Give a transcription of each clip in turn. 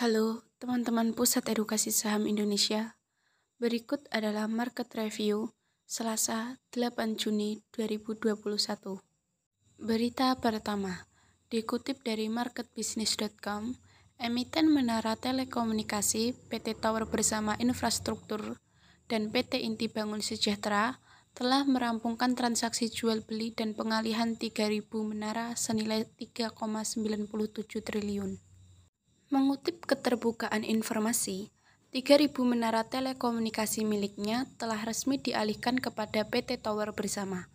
Halo, teman-teman Pusat Edukasi Saham Indonesia. Berikut adalah market review Selasa 8 Juni 2021. Berita pertama, dikutip dari marketbusiness.com, emiten menara telekomunikasi PT Tower Bersama Infrastruktur dan PT Inti Bangun Sejahtera telah merampungkan transaksi jual beli dan pengalihan 3.000 menara senilai 3,97 triliun. Mengutip keterbukaan informasi, 3.000 menara telekomunikasi miliknya telah resmi dialihkan kepada PT Tower Bersama,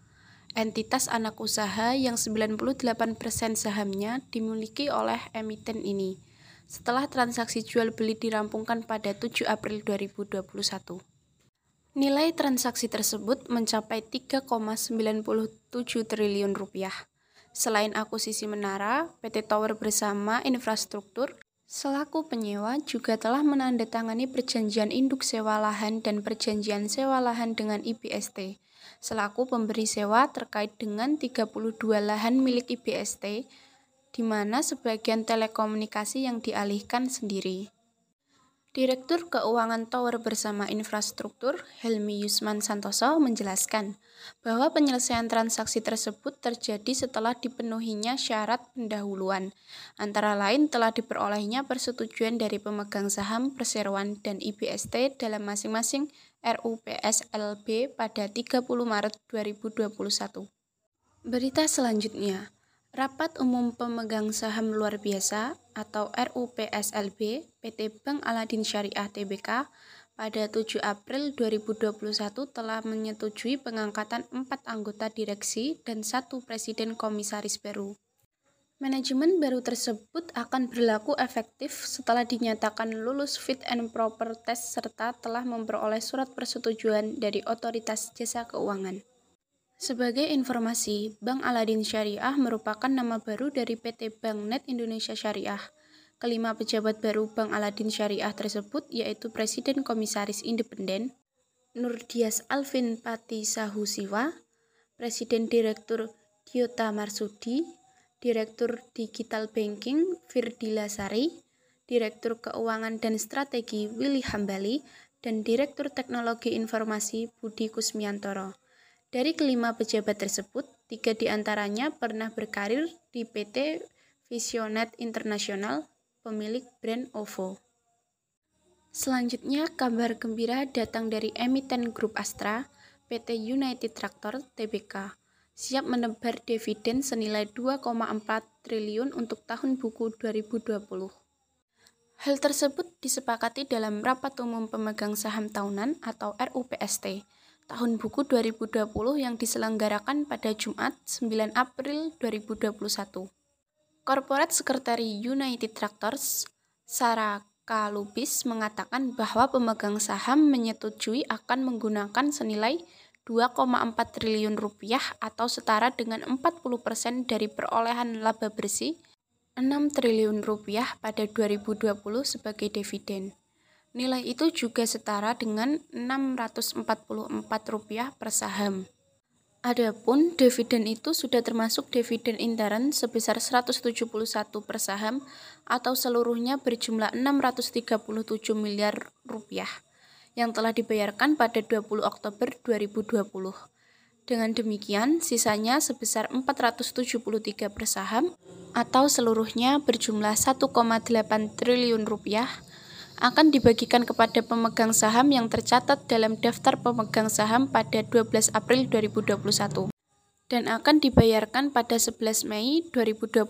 entitas anak usaha yang 98% sahamnya dimiliki oleh emiten ini, setelah transaksi jual beli dirampungkan pada 7 April 2021. Nilai transaksi tersebut mencapai 3,97 triliun rupiah. Selain akuisisi menara, PT Tower Bersama Infrastruktur Selaku penyewa juga telah menandatangani perjanjian induk sewa lahan dan perjanjian sewa lahan dengan IBST selaku pemberi sewa terkait dengan 32 lahan milik IBST di mana sebagian telekomunikasi yang dialihkan sendiri. Direktur Keuangan Tower Bersama Infrastruktur, Helmi Yusman Santoso, menjelaskan bahwa penyelesaian transaksi tersebut terjadi setelah dipenuhinya syarat pendahuluan, antara lain telah diperolehnya persetujuan dari pemegang saham perseroan dan IBST dalam masing-masing RUPSLB pada 30 Maret 2021. Berita selanjutnya, Rapat Umum Pemegang Saham Luar Biasa atau RUPSLB PT Bank Aladin Syariah Tbk pada 7 April 2021 telah menyetujui pengangkatan empat anggota direksi dan satu presiden komisaris baru. Manajemen baru tersebut akan berlaku efektif setelah dinyatakan lulus fit and proper test serta telah memperoleh surat persetujuan dari otoritas jasa keuangan. Sebagai informasi, Bank Aladin Syariah merupakan nama baru dari PT Bank Net Indonesia Syariah. Kelima pejabat baru Bank Aladin Syariah tersebut yaitu Presiden Komisaris Independen, Nurdias Alvin Pati Sahusiwa, Presiden Direktur Gyota Marsudi, Direktur Digital Banking Firdila Sari, Direktur Keuangan dan Strategi Willy Hambali, dan Direktur Teknologi Informasi Budi Kusmiantoro. Dari kelima pejabat tersebut, tiga di antaranya pernah berkarir di PT Visionet Internasional, pemilik brand OVO. Selanjutnya, kabar gembira datang dari emiten grup Astra, PT United Tractor Tbk, siap menebar dividen senilai 2,4 triliun untuk tahun buku 2020. Hal tersebut disepakati dalam Rapat Umum Pemegang Saham Tahunan atau RUPST tahun buku 2020 yang diselenggarakan pada Jumat 9 April 2021. Corporate Secretary United Tractors, Sarah Kalubis mengatakan bahwa pemegang saham menyetujui akan menggunakan senilai 2,4 triliun rupiah atau setara dengan 40% dari perolehan laba bersih 6 triliun rupiah pada 2020 sebagai dividen. Nilai itu juga setara dengan Rp644 per saham. Adapun dividen itu sudah termasuk dividen intern sebesar 171 per saham atau seluruhnya berjumlah 637 miliar rupiah yang telah dibayarkan pada 20 Oktober 2020. Dengan demikian, sisanya sebesar 473 per saham atau seluruhnya berjumlah 1,8 triliun rupiah akan dibagikan kepada pemegang saham yang tercatat dalam daftar pemegang saham pada 12 April 2021 dan akan dibayarkan pada 11 Mei 2021,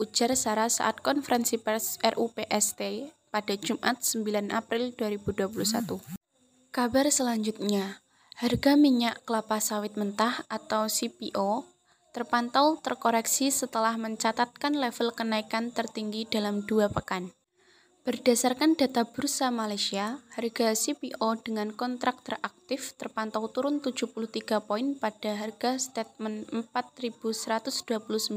ujar Sarah saat konferensi pers RUPST pada Jumat 9 April 2021. Kabar selanjutnya, harga minyak kelapa sawit mentah atau CPO terpantau terkoreksi setelah mencatatkan level kenaikan tertinggi dalam dua pekan. Berdasarkan data Bursa Malaysia, harga CPO dengan kontrak teraktif terpantau turun 73 poin pada harga statement Rp4.129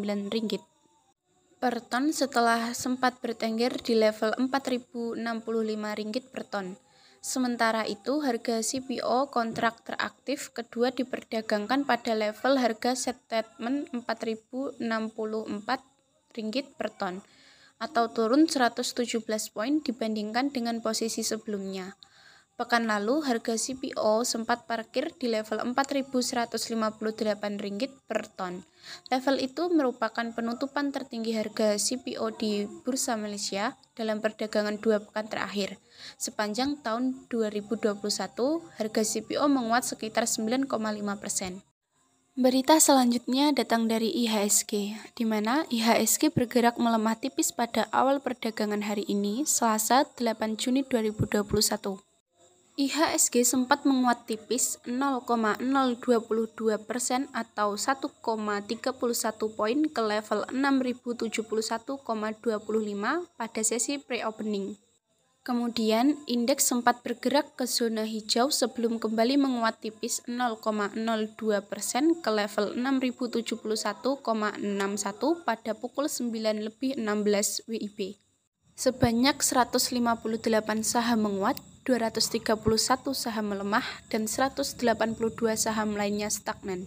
per ton setelah sempat bertengger di level Rp4.065 per ton. Sementara itu, harga CPO kontrak teraktif kedua diperdagangkan pada level harga statement Rp4.064 per ton atau turun 117 poin dibandingkan dengan posisi sebelumnya. Pekan lalu, harga CPO sempat parkir di level Rp4.158 per ton. Level itu merupakan penutupan tertinggi harga CPO di Bursa Malaysia dalam perdagangan dua pekan terakhir. Sepanjang tahun 2021, harga CPO menguat sekitar 9,5 persen. Berita selanjutnya datang dari IHSG, di mana IHSG bergerak melemah tipis pada awal perdagangan hari ini, Selasa 8 Juni 2021. IHSG sempat menguat tipis 0,022 persen atau 1,31 poin ke level 6071,25 pada sesi pre-opening. Kemudian, indeks sempat bergerak ke zona hijau sebelum kembali menguat tipis 0,02 persen ke level 6071,61 pada pukul 9 lebih 16 WIB. Sebanyak 158 saham menguat, 231 saham melemah, dan 182 saham lainnya stagnan.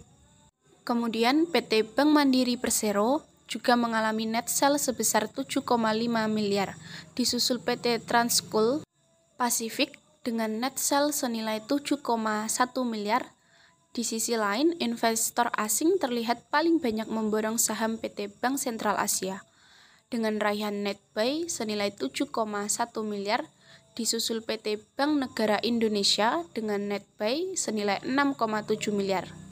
Kemudian PT Bank Mandiri Persero juga mengalami net sell sebesar 7,5 miliar, disusul PT Transkul Pasifik dengan net sell senilai 7,1 miliar. Di sisi lain, investor asing terlihat paling banyak memborong saham PT Bank Sentral Asia dengan raihan net buy senilai 7,1 miliar disusul PT Bank Negara Indonesia dengan net buy senilai 6,7 miliar.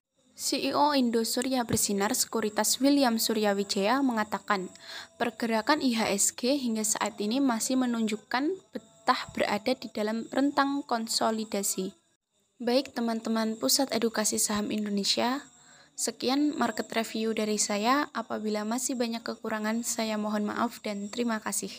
CEO Indo Surya Bersinar Sekuritas William Surya Wijaya mengatakan, pergerakan IHSG hingga saat ini masih menunjukkan betah berada di dalam rentang konsolidasi. Baik teman-teman Pusat Edukasi Saham Indonesia, sekian market review dari saya. Apabila masih banyak kekurangan, saya mohon maaf dan terima kasih.